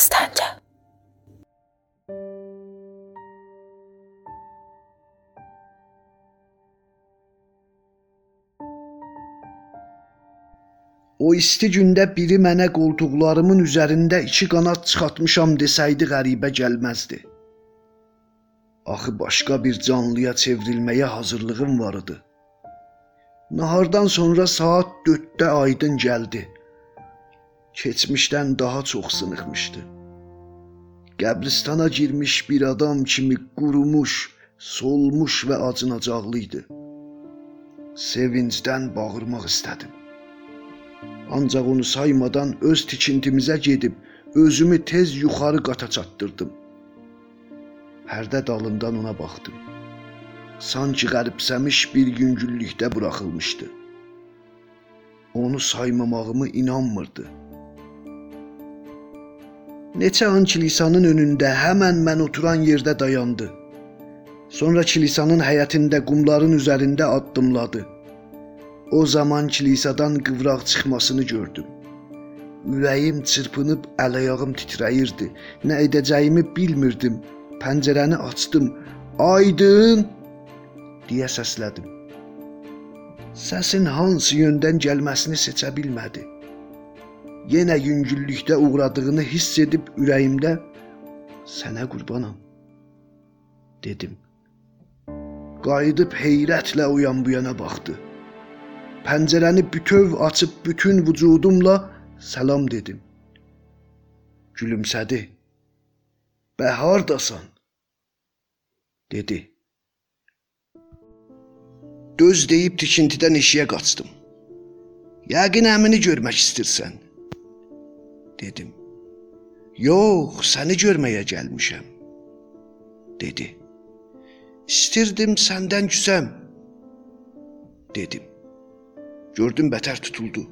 Səstəncə. O isti gündə biri mənə qoltuqlarımın üzərində iki qanad çıxartmışam desəydi qəribə gəlməzdi. Axı başqa bir canlıya çevrilməyə hazırlığım var idi. Nahardan sonra saat 4-də aydın gəldi. Keçmişdən daha çox sınıxmışdı. Qəbristana girmiş bir adam kimi qurumuş, solmuş və acınacaqlı idi. Sevincdən bağırmaq istədim. Ancaq onu saymadan öz tikintimizə gedib özümü tez yuxarı qata çatdırdım. Hərdə dalından ona baxdım. Sanki qəribsəmiş bir yüngüllükdə buraxılmışdı. Onu saymamağımı inanmırdı. Neçə an kilisanın önündə həmən mən oturan yerdə dayandı. Sonra kilisanın həyətində qumların üzərində addımladı. O zaman kilisadan qıvraq çıxmasını gördüm. Ürəyim çırpınıb əl-ayağım titrəyirdi. Nə edəcəyimi bilmirdim. Pəncərəni açdım. Aydın deyə səslədim. Səsin hansı yöndən gəlməsini seçə bilmədi. Yenə yüngüllükdə uğradığını hiss edib ürəyimdə sənə qurbanam dedim. Qayıdıb heyrətlə o yan bu yana baxdı. Pəncərəni bütöv açıb bütün vücudumla salam dedim. Gülümsədi. Bəhardasan dedi. Döz deyib tikintidən eşiyə qaçdım. Yəqin əmini görmək istirsən, dedim. Yox, səni görməyə gəlmişəm, dedi. İstirdim səndən küsəm, dedim. Gördüm bətər tutuldu.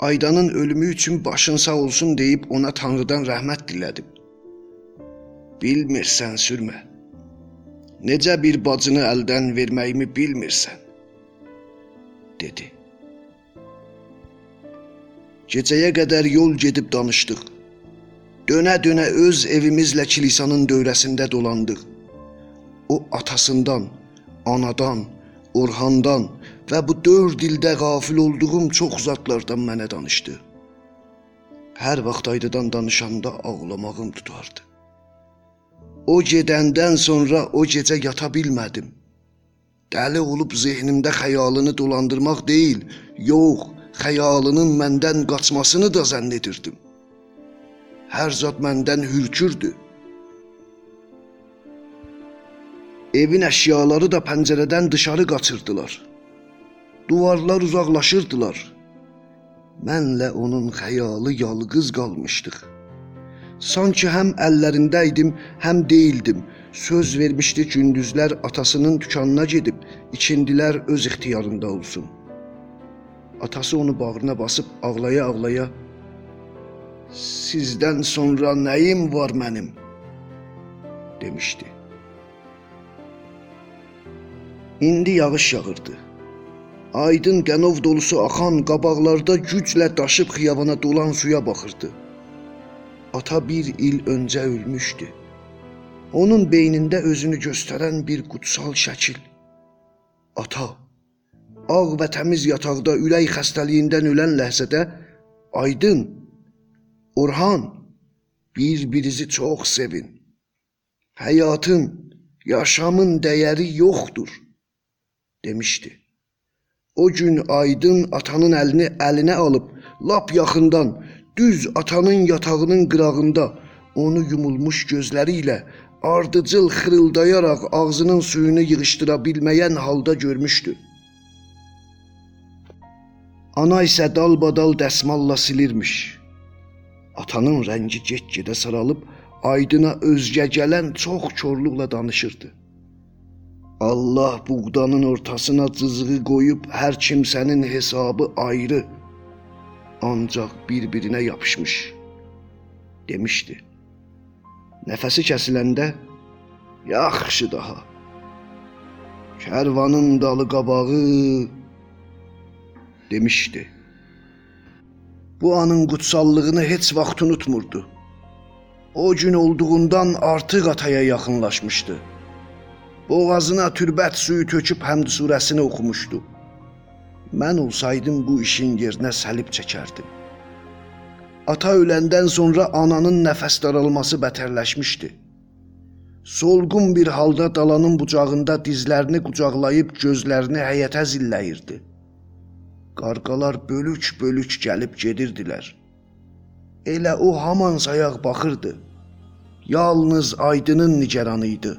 Aydanın ölümü üçün başın sağ olsun deyib ona Tanrıdan rəhmət dilədim. Bilmirsən sürmə. Necə bir bacını əldən verməyimi bilmirsən, dedi. Gecəyə qədər yol gedib danışdıq. Dönə-dönə öz evimizlə kilisanın dövrəsində dolandıq. O atasından, anadan, Orhandan və bu dörd ildə qafil olduğum çox zatlardan mənə danışdı. Hər vaxt aydıdan danışanda ağlamağım tutardı. O gedəndən sonra o gecə yata bilmədim. Dəli olub zehnimdə xəyalını dolandırmaq deyil, yox, xəyalının məndən qaçmasını da zənn edirdim. Hər zat məndən hürkürdü. Evin əşyaları da pəncərədən dışarı qaçırdılar. Duvarlar uzaqlaşırdılar. Mənlə onun xəyalı yalqız qalmışdıq. Sanki həm əllərində idim, həm deyildim. Söz vermişdi gündüzlər atasının dükanına gedib, ikindilər öz ixtiyarında olsun. Atası onu bağrına basıb ağlaya-ağlaya "Sizdən sonra nəyim var mənim?" demişdi. İndi yağış yağırdı. Aydın qənov dolusu axan qabaqlarda güclə daşıb xiyabana dolan suya baxırdı. Ata bir il öncə ölmüşdü. Onun beynində özünü göstərən bir qutsal şəkil. Ata ağ və təmiz yataqda ürək xəstəliyindən ölən ləhzədə Aydın Orhan bir-birinizi çox sevin. Həyatın, yaşamın dəyəri yoxdur demişdi. O gün Aydın atanın əlini əlinə alıb lap yaxından düz atanın yatağının qırağında onu yumulmuş gözləri ilə ardıcıl xırıldayaraq ağzının suyunu yığışdıra bilməyən halda görmüşdü. Ana isə dalbadal dəsmalla silirmiş. Atanın rəngi get-gedə saralıb Aydına özgə gələn çox korluqla danışırdı. Allah buğdanın ortasına cızığı qoyub hər kimsənin hesabı ayrı, ancaq bir-birinə yapışmış demişdi. Nəfəsi kəsiləndə yaxşı daha. Kərvanın dalı qabağı demişdi. Bu anın qutsallığını heç vaxt unutmurdu. o gün olduğundan artıq ataya yaxınlaşmışdı. Boğazına türbət suyu töküb həmd surəsini oxumuşdu. Mən olsaydım bu işin yerinə səlib çəkərdim. Ata öləndən sonra ananın nəfəs daralması bətərləşmişdi. Solğun bir halda dalanın bucağında dizlərini qucaqlayıb gözlərini həyətə zilləyirdi. Qarqalar bölük-bölük gəlib gedirdilər. Elə o haman sayaq baxırdı. Yalnız Aydının nigeranı idi.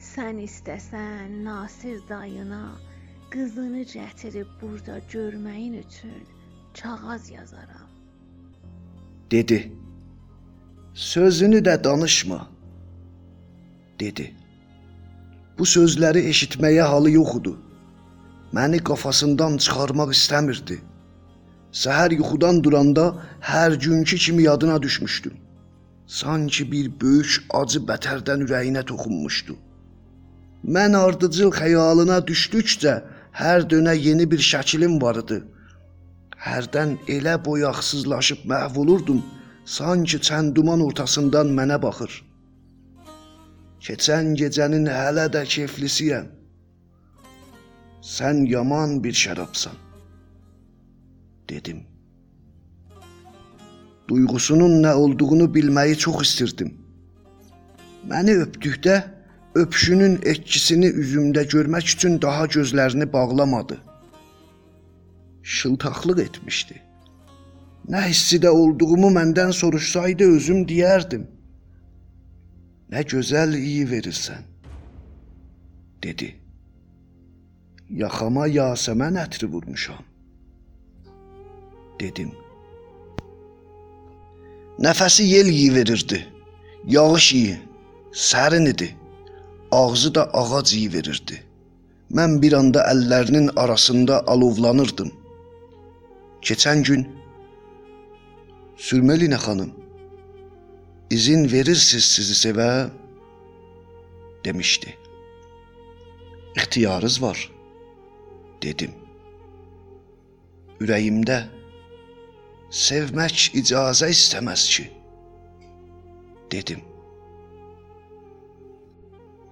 Sən istəsən Nasir dayına qızını gətirib burada görməyin üçün kağız yazaram. dedi. Sözünü də danışma, dedi. Bu sözləri eşitməyə halı yox idi. Məni qafasından çıxarmaq istəmirdi. Səhər yuxudan duranda hər günkü kimi yadına düşmüşdüm. Sanki bir böyük acı bətərdən ürəyinə toxunmuşdu. Mən ardıcıl xəyalına düşdükcə hər dönə yeni bir şəklim var idi. Hərdən elə boyaqsızlaşıb məhv olurdum, sanki çənduman ortasından mənə baxır. Keçən gecənin hələ də keyflisiyəm. Sən yaman bir şərabsan, dedim. Duyğusunun nə olduğunu bilməyi çox istirdim. Məni öpdükdə öpüşünün etkisini üzümdə görmək üçün daha gözlərini bağlamadı. Şıltaqlıq etmişdi. Nə hissidə olduğumu məndən soruşsaydı özüm deyərdim. Nə gözəl iyi verirsən, dedi. Yaxama yasəmən ətri vurmuşam, dedim. Nəfəsi yel iyi verirdi. Yağış iyi, sərin idi. Ağzı da ağac iyi verirdi. Mən bir anda əllərinin arasında alovlanırdım. Keçən gün Sürməlinə xanım, izin verirsiz sizi sevə demişdi. İxtiyarınız var dedim. Ürəyimdə sevmək icazə istəməz ki dedim.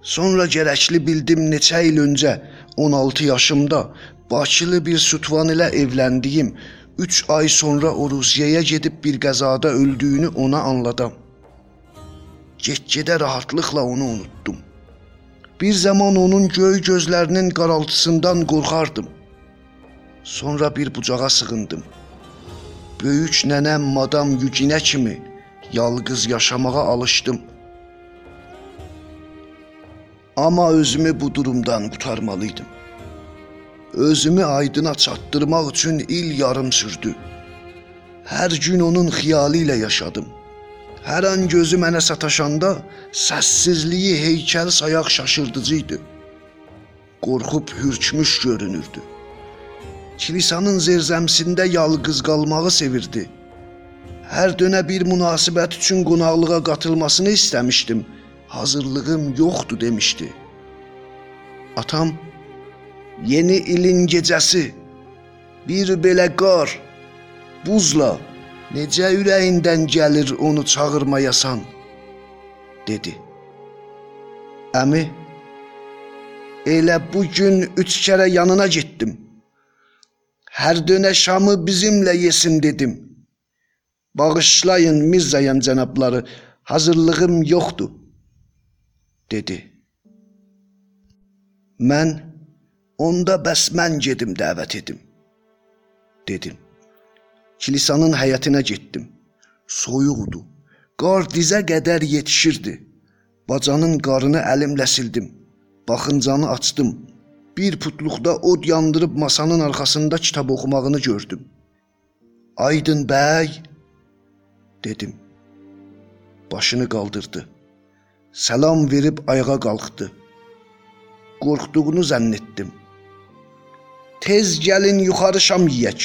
Sonra gərəkli bildim neçə il öncə 16 yaşımda Bakılı bir Sutvan ilə evləndiyim 3 ay sonra o Rusiyaya gedib bir qəzada öldüyünü ona anladım. Get-gedə rahatlıqla onu unutdum. Bir zaman onun göy gözlərinin qaraltısından qorxardım. Sonra bir bucağa sığındım. Böyük nənəm madam Yücinə kimi yalqız yaşamağa alışdım. Amma özümü bu durumdan qurtarmalıydım. Özümü aydına çatdırmaq üçün il yarım sürdü. Hər gün onun xiyalı ilə yaşadım. Hər an gözü mənə sataşanda səssizliyi heykəl sayaq şaşırdıcı idi. Qorxub hürkmüş görünürdü. Kilisanın zerzəmsində yalqız qalmağı sevirdi. Hər dönə bir münasibət üçün qonaqlığa qatılmasını istəmişdim. Hazırlığım yoxdur demişdi. Atam Yeni ilin gecəsi bir belə qar buzla necə ürəyindən gəlir onu çağırmayasan dedi. Əmi elə bu gün 3 kərə yanına getdim. Hər dönə şamı bizimlə yesin dedim. Bağışlayın Mirzəyəm cənabları, hazırlığım yoxdur dedi. Mən onda bəs mən gedim dəvət edim dedim. Kilisanın həyətinə getdim. Soyuqdu. Qar dizə qədər yetişirdi. Bacanın qarını əlimlə sildim. Baxıncanı açdım. Bir putluqda od yandırıb masanın arxasında kitab oxumağını gördüm. Aydın bəy dedim. Başını qaldırdı. Salam verib ayağa qalxdı. Qorxduğunu zənn etdim. Tez gəlin yuxarı şam yeyək,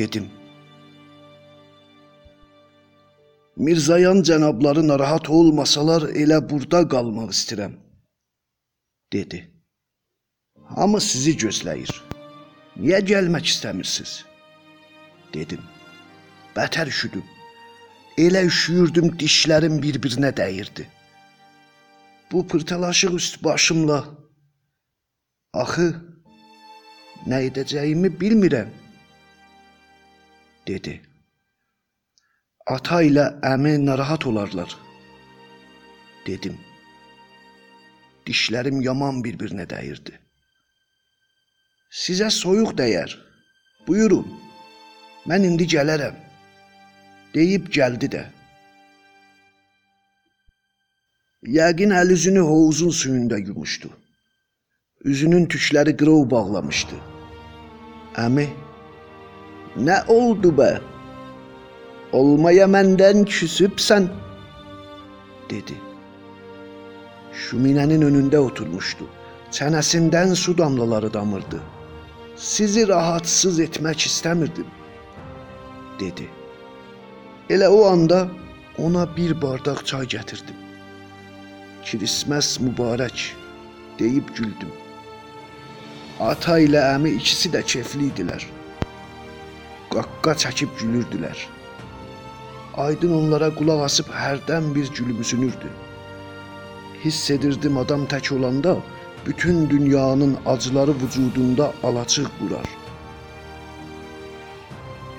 dedim. Mirzayan cənabları narahat olmasalar elə burada qalmaq istəyirəm, dedi. Hamı sizi gözləyir. Niyə gəlmək istəmirsiniz? dedim. Bətər üşüdüm. Elə üşüyürdüm, dişlərim bir-birinə dəyirdi. Bu pırtalaşıq üst başımla axı nə edəcəyimi bilmirəm dedi. Ata ilə əmi narahat olarlar dedim. Dişlərim yaman bir-birinə dəyirdi. Sizə soyuq dəyər. Buyurun. Mən indi gələrəm. Deyib gəldi də. Yəqin əl üzünü hovuzun suyunda yumuşdu. Üzünün tükləri qırov bağlamışdı. Əmi, nə oldu bə? Olmaya məndən küsübsən, dedi. Şuminənin önündə oturmuşdu. Çənəsindən su damlaları damırdı. Sizi rahatsız etmək istəmirdim, dedi. Elə o anda ona bir bardaq çay gətirdim. Kirisməs mübarək deyib güldüm. Ata ilə əmi ikisi də kefli idilər. Qaqqa çəkib gülürdülər. Aydın onlara qulaq asıb hərdən bir gülümsünürdü. Hiss edirdim adam tək olanda bütün dünyanın acıları vücudunda alaçıq qurar.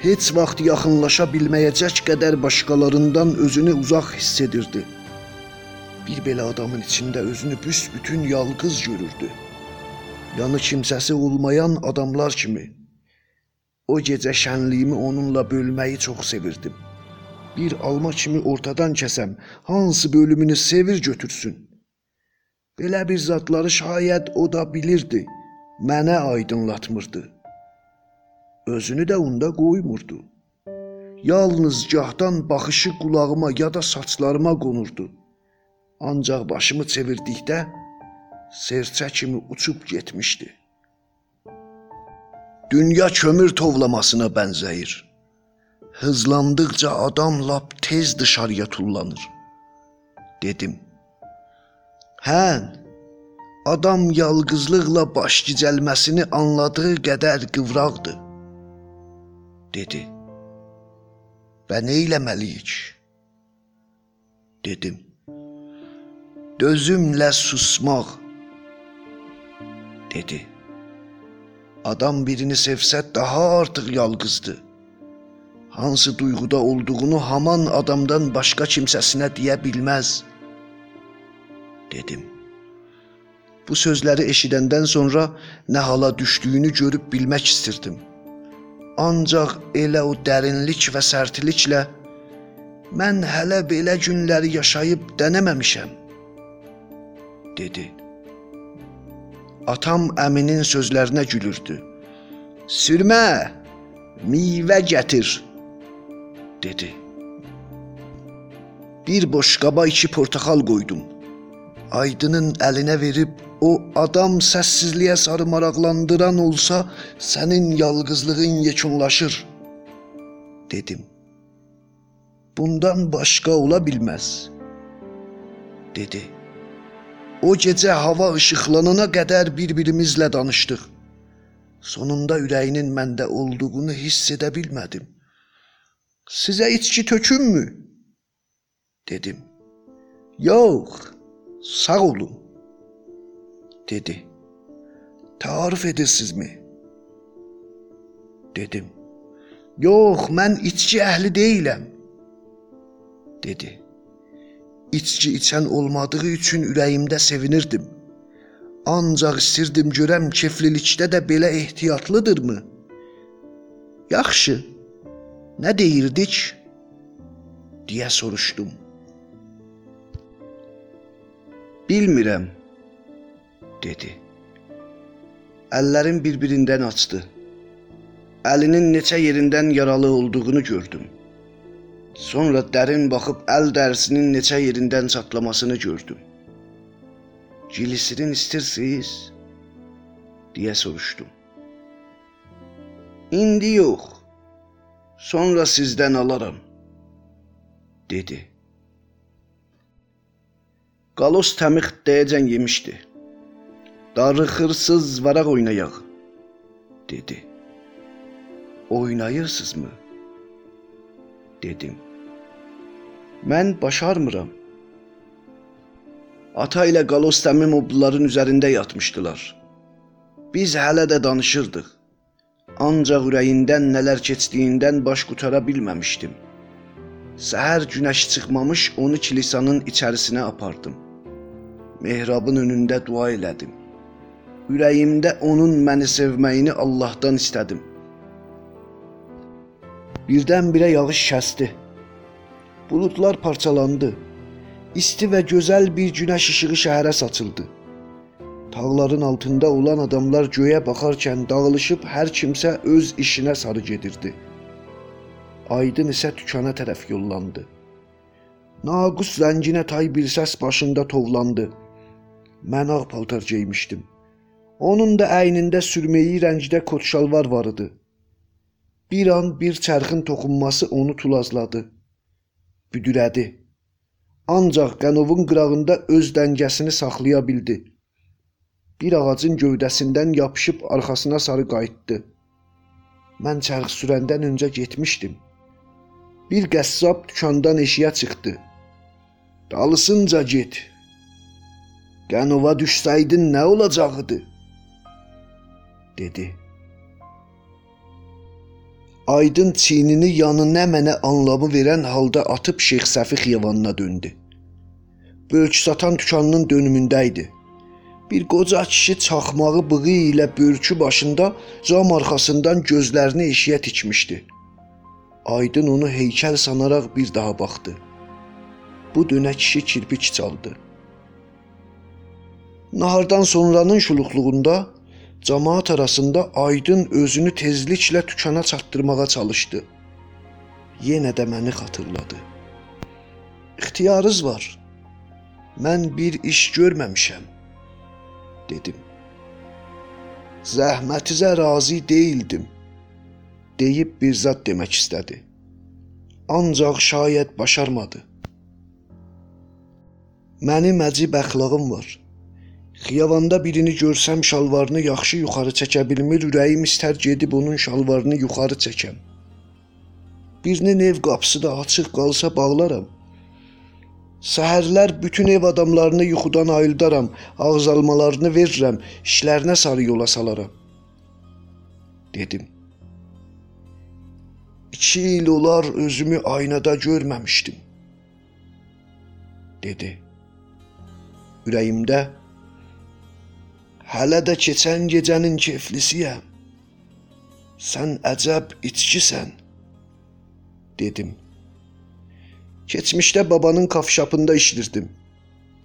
Heç vaxt yaxınlaşa bilməyəcək qədər başqalarından özünü uzaq hiss edirdi. Bir belə adamın içində özünü büsbütün yalqız görürdü. Yanı kimsəsi olmayan adamlar kimi. O gecə şənliyimi onunla bölməyi çox sevirdim. Bir alma kimi ortadan kəsəm, hansı bölümünü sevir götürsün. Belə bir zatları şayət o da bilirdi, mənə aydınlatmırdı. Özünü də onda qoymurdu. Yalnız gahdan baxışı qulağıma ya da saçlarıma qonurdu. Ancaq başımı çevirdikdə serçə kimi uçub getmişdi. Dünya kömür tovlamasına bənzəyir. Hızlandıqca adam lap tez dışarıya tullanır. Dedim. Hə, adam yalqızlıqla baş gicəlməsini anladığı qədər qıvraqdır, dedi. Və nə eləməliyik? Dedim. Dözümlə susmaq, dedi. Adam birini sevsə daha artıq yalqızdır. Hansı duyğuda olduğunu haman adamdan başqa kimsəsinə deyə bilməz dedim. Bu sözləri eşidəndən sonra nə hala düşdüyünü görüb bilmək istirdim. Ancaq elə o dərinlik və sərtliklə mən hələ belə günləri yaşayıb dənəməmişəm dedi. Atam əminin sözlərinə gülürdü. Sürmə, meyvə gətir dedi. Bir boş qaba iki portakal qoydum. Aydının əlinə verib o adam səssizliyə sarı maraqlandıran olsa, sənin yalqızlığın yekunlaşır, dedim. Bundan başqa ola bilməz, dedi. O gecə hava işıqlanana qədər bir-birimizlə danışdıq. Sonunda ürəyinin məndə olduğunu hiss edə bilmədim. Sizə içki tökümmü? dedim. Yox, Sağ olun, dedi. Tarif edirsinizmi? Dedim. Yox, mən içki əhli deyiləm, dedi. İçki içən olmadığı üçün ürəyimdə sevinirdim. Ancaq istirdim görəm keflilikdə də belə ehtiyatlıdırmı? Yaxşı. Nə deyirdik? deyə soruşdum. Bilmirəm, dedi. Əllərim bir-birindən açdı. Əlinin neçə yerindən yaralı olduğunu gördüm. Sonra dərin baxıb əl dərisinin neçə yerindən çatlamasını gördüm. Gilisinin istirsiz? deyə soruşdum. İndi yox. Sonra sizdən alaram, dedi. Qalos təmix deyəcən yemişdi. Darıxırsız varaq oynayaq, dedi. Oynayırsızmı? Dedim. Mən başarmıram. Ata ilə Qalostamim o bunların üzərində yatmışdılar. Biz hələ də danışırdıq. Ancaq ürəyindən nələr keçdiyindən baş qutara bilməmişdim. Səhər günəş çıxmamış onu kilisanın içərisinə apardım. Mehrabın önündə dua elədim. Ürəyimdə onun məni sevməyini Allahdan istədim. Birdən-birə yağış kəsdi. Buludlar parçalandı. İsti və gözəl bir günəş işığı şəhərə saçıldı. Tağların altında olan adamlar göyə baxarkən dağılışıb hər kimsə öz işinə sarı gedirdi. Aydın isə dükana tərəf yollandı. Naqus zənginə tay bir səs başında tovlandı. Mən ağ paltar geymişdim. Onun da əynində sürməyi rəngdə kot şalvar var idi. Bir an bir çərxin toxunması onu tulazladı. Büdürədi. Ancaq qənovun qırağında öz dəngəsini saxlaya bildi. Bir ağacın gövdəsindən yapışıb arxasına sarı qayıtdı. Mən çərx sürəndən öncə getmişdim. Bir qəssab dükandan eşiyə çıxdı. Dalısınca get. Qənova düşsəydin nə olacaqdı? dedi. Aydın çiynini yanına mənə anlamı verən halda atıb Şeyx Səfi xiyavanına döndü. Bölk satan dükanının dönümündə idi. Bir qoca kişi çaxmağı bığı ilə bölkü başında cam arxasından gözlərini eşiyə tikmişdi. Aydın onu heykəl sanaraq bir daha baxdı. Bu dönə kişi kirpik çaldı. Nahardan sonranın şuluqluğunda cemaat arasında Aydın özünü tezliklə tükana çatdırmağa çalışdı. Yenə də məni xatırladı. İxtiyarınız var. Mən bir iş görməmişəm, dedim. Zəhmətinizə razı değildim, deyib bir zad demək istədi. Ancaq şayət başarmadı. Mənim əcib əxlaqım var. Xiyavanda birini görsəm şalvarını yaxşı yuxarı çəkə bilmir, ürəyim istər gedib onun şalvarını yuxarı çəkəm. Birinin ev qapısı da açıq qalsa bağlaram. Səhərlər bütün ev adamlarını yuxudan ayıldaram, ağız almalarını verirəm, işlərinə sarı yola salaram. Dedim. İki il olar özümü aynada görməmişdim. Dedi. Ürəyimdə hələ də keçən gecənin keflisiyəm. Sən əcəb içkisən, dedim. Keçmişdə babanın kafşapında işlirdim.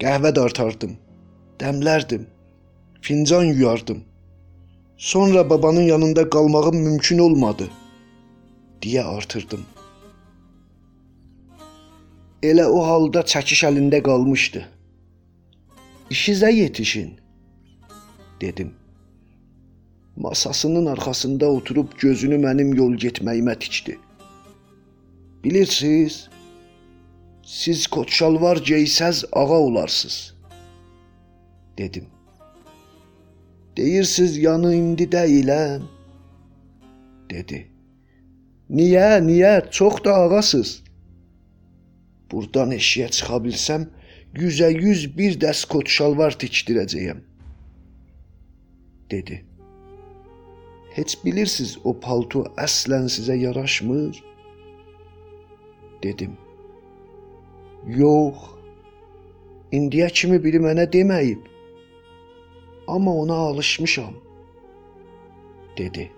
Qəhvə dartardım, dəmlərdim, fincan yuyardım. Sonra babanın yanında qalmağım mümkün olmadı deyə artırdım. Elə o halda çəkiş əlində qalmışdı. İşizə yetişin dedim. Masasının arxasında oturub gözünü mənim yol getməyimə tikdi. Bilirsiniz, siz koçşalvar geysəz ağa olarsınız, dedim. Deyirsiz yanı indi deyiləm, dedi. Niyə, niyə? Çox da ağasız. Burdan eşiyə çıxa bilsəm, yüzə yüz bir dəst kot şalvar tikdirəcəyəm, dedi. Heç bilirsiz o palto əslən sizə yaraşmır? Dedim. Yox. İndiyə kimi biri mənə deməyib. Amma ona alışmışam, dedi.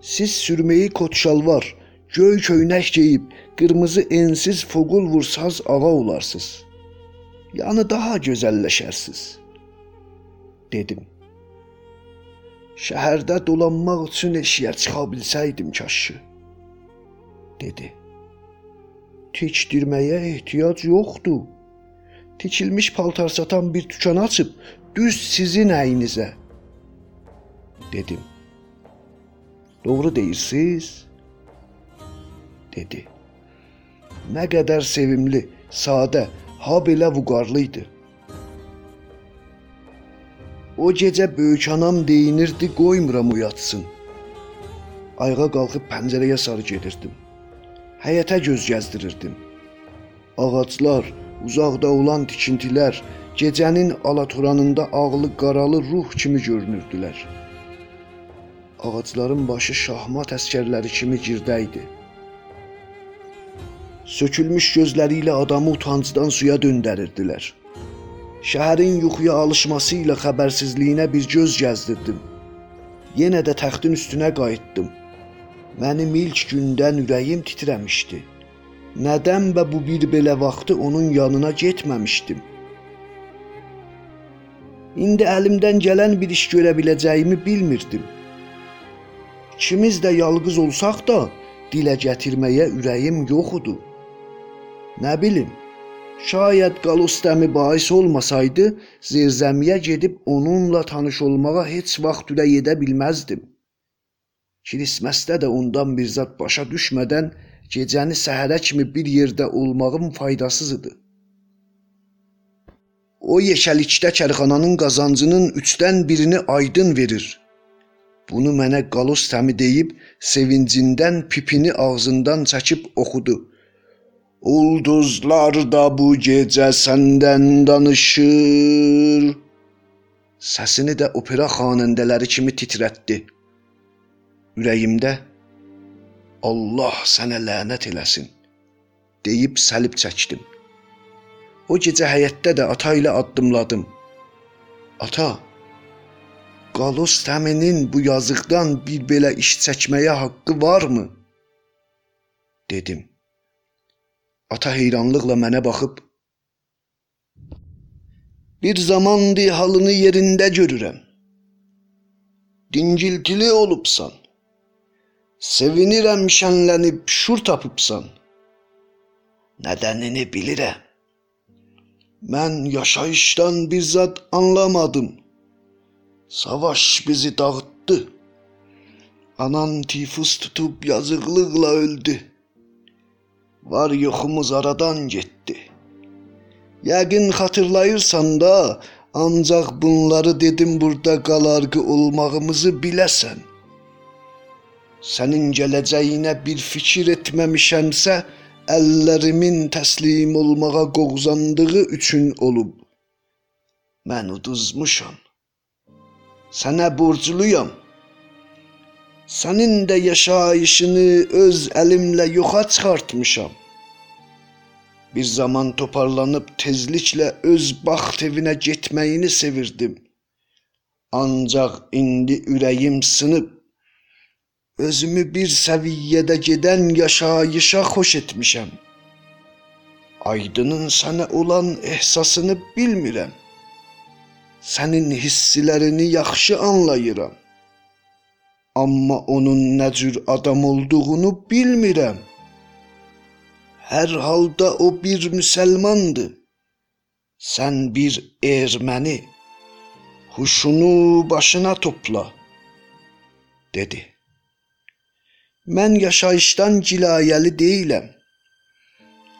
Siz sürməyi kot şalvar, göy köynək geyib, qırmızı ensiz foqul vursaz ağa olarsınız. Yəni daha gözəlləşərsiz, dedim. Şəhərdə dolanmaq üçün eşiyə çıxa bilsəydim kaşı, dedi. Tikdirməyə ehtiyac yoxdur. Tikilmiş paltar satan bir dükan açıb düz sizin əyinizə, dedim. Doğru deyirsiz? dedi. Nə qədər sevimli, sadə, ha belə vüqarlı idi. O gecə böyük anam deyinirdi, qoymuram uyatsın. Ayağa qalxıb pəncərəyə sarı gedirdim. Həyətə göz gəzdirirdim. ağaclar, uzaqda olan tikintilər gecənin alatoranında ağlı qaralı ruh kimi görünürdülər. Ağacların başı şahmat əskərləri kimi girdə idi. Sökülmüş gözləri ilə adamı utancdan suya döndərirdilər. Şəhərin yuxuya alışması ilə xəbərsizliyinə bir göz gəzdirdim. Yenə də təxtin üstünə qayıtdım. Mənim ilk gündən ürəyim titrəmişdi. Nədən və bu bir belə vaxtı onun yanına getməmişdim? İndi əlimdən gələn bir iş görə biləcəyimi bilmirdim. İkimiz də yalqız olsaq da dilə gətirməyə ürəyim yox idi. Nə bilim, şayad Qalostəmi bais olmasaydı, zirzəmiyə gedib onunla tanış olmağa heç vaxt ürək edə bilməzdim. Kirisməsdə də ondan bir zad başa düşmədən gecəni səhərə kimi bir yerdə olmağım faydasız idi. O yeşəlikdə kərxananın qazancının üçdən birini aydın verir. Bunu mənə Qalos təmi deyib sevincindən pipini ağzından çəkib oxudu. Ulduzlar da bu gecə səndən danışır. Səsini də opera xanəndələri kimi titrətdi. Ürəyimdə Allah sənə lənət eləsin deyib səlib çəkdim. O gecə həyətdə də ata ilə addımladım. Ata, Qalos təminin bu yazıqdan bir belə iş çəkməyə haqqı varmı? dedim. Ata heyranlıqla mənə baxıb Bir zamandı halını yerində görürəm. Dingiltili olubsan. Sevinirəm şənlənib şur tapıbsan. Nədənini bilirəm. Mən yaşayışdan bir zad anlamadım. Savaş bizi dağıttı. Anan tifus tutub yazıqlıqla öldü. Var yoxumuz aradan getdi. Yəqin xatırlayırsan da, ancaq bunları dedim burada qalarğı olmağımızı biləsən. Sənin gələcəyinə bir fikir etməmişəmsə, əllərimin təslim olmağa qovzandığı üçün olub. Mən uduzmuşam. Sənə borcluyam. Sənin də yaşayışını öz əlimlə yoxa çıxartmışam. Bir zaman toparlanıb tezliklə öz baxt evinə getməyini sevirdim. Ancaq indi ürəyim sınıb özümü bir səviyyədə gedən yaşayışa xoş etmişəm. Aydının sənə olan ehsasını bilmirəm. Sənin hissilərini yaxşı anlayıram. Amma onun nə cür adam olduğunu bilmirəm. Hər halda o bir müsəlmandır. Sən bir erməni. Huşunu başına topla, dedi. Mən yaşayışdan cilayəli deyiləm.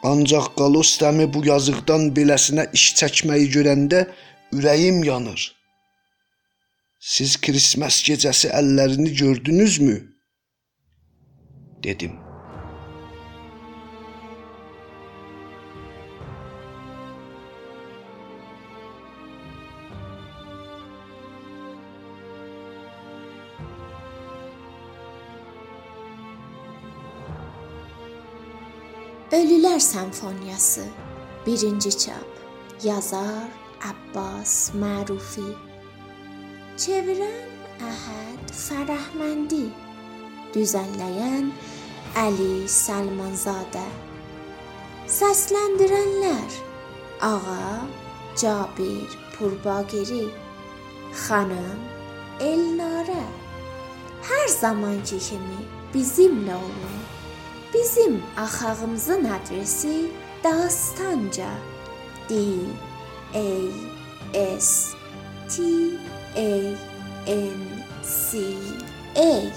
Ancaq Qalostəmi bu yazıqdan beləsinə iş çəkməyi görəndə ürəyim yanır. Siz Christmas gecesi ellerini gördünüz mü? Dedim. Ölüler Senfonyası 1. Çap Yazar Abbas Marufi Çevirən Əhəd Fərəhməndi Düzənləyən Əli Səlmanzadə Səsləndirənlər Ağa Cabir Purbagiri Xanım Elnarə Hər zamanki kimi bizimlə olun. Bizim axağımızın adresi Dastanca. D A S T A N C A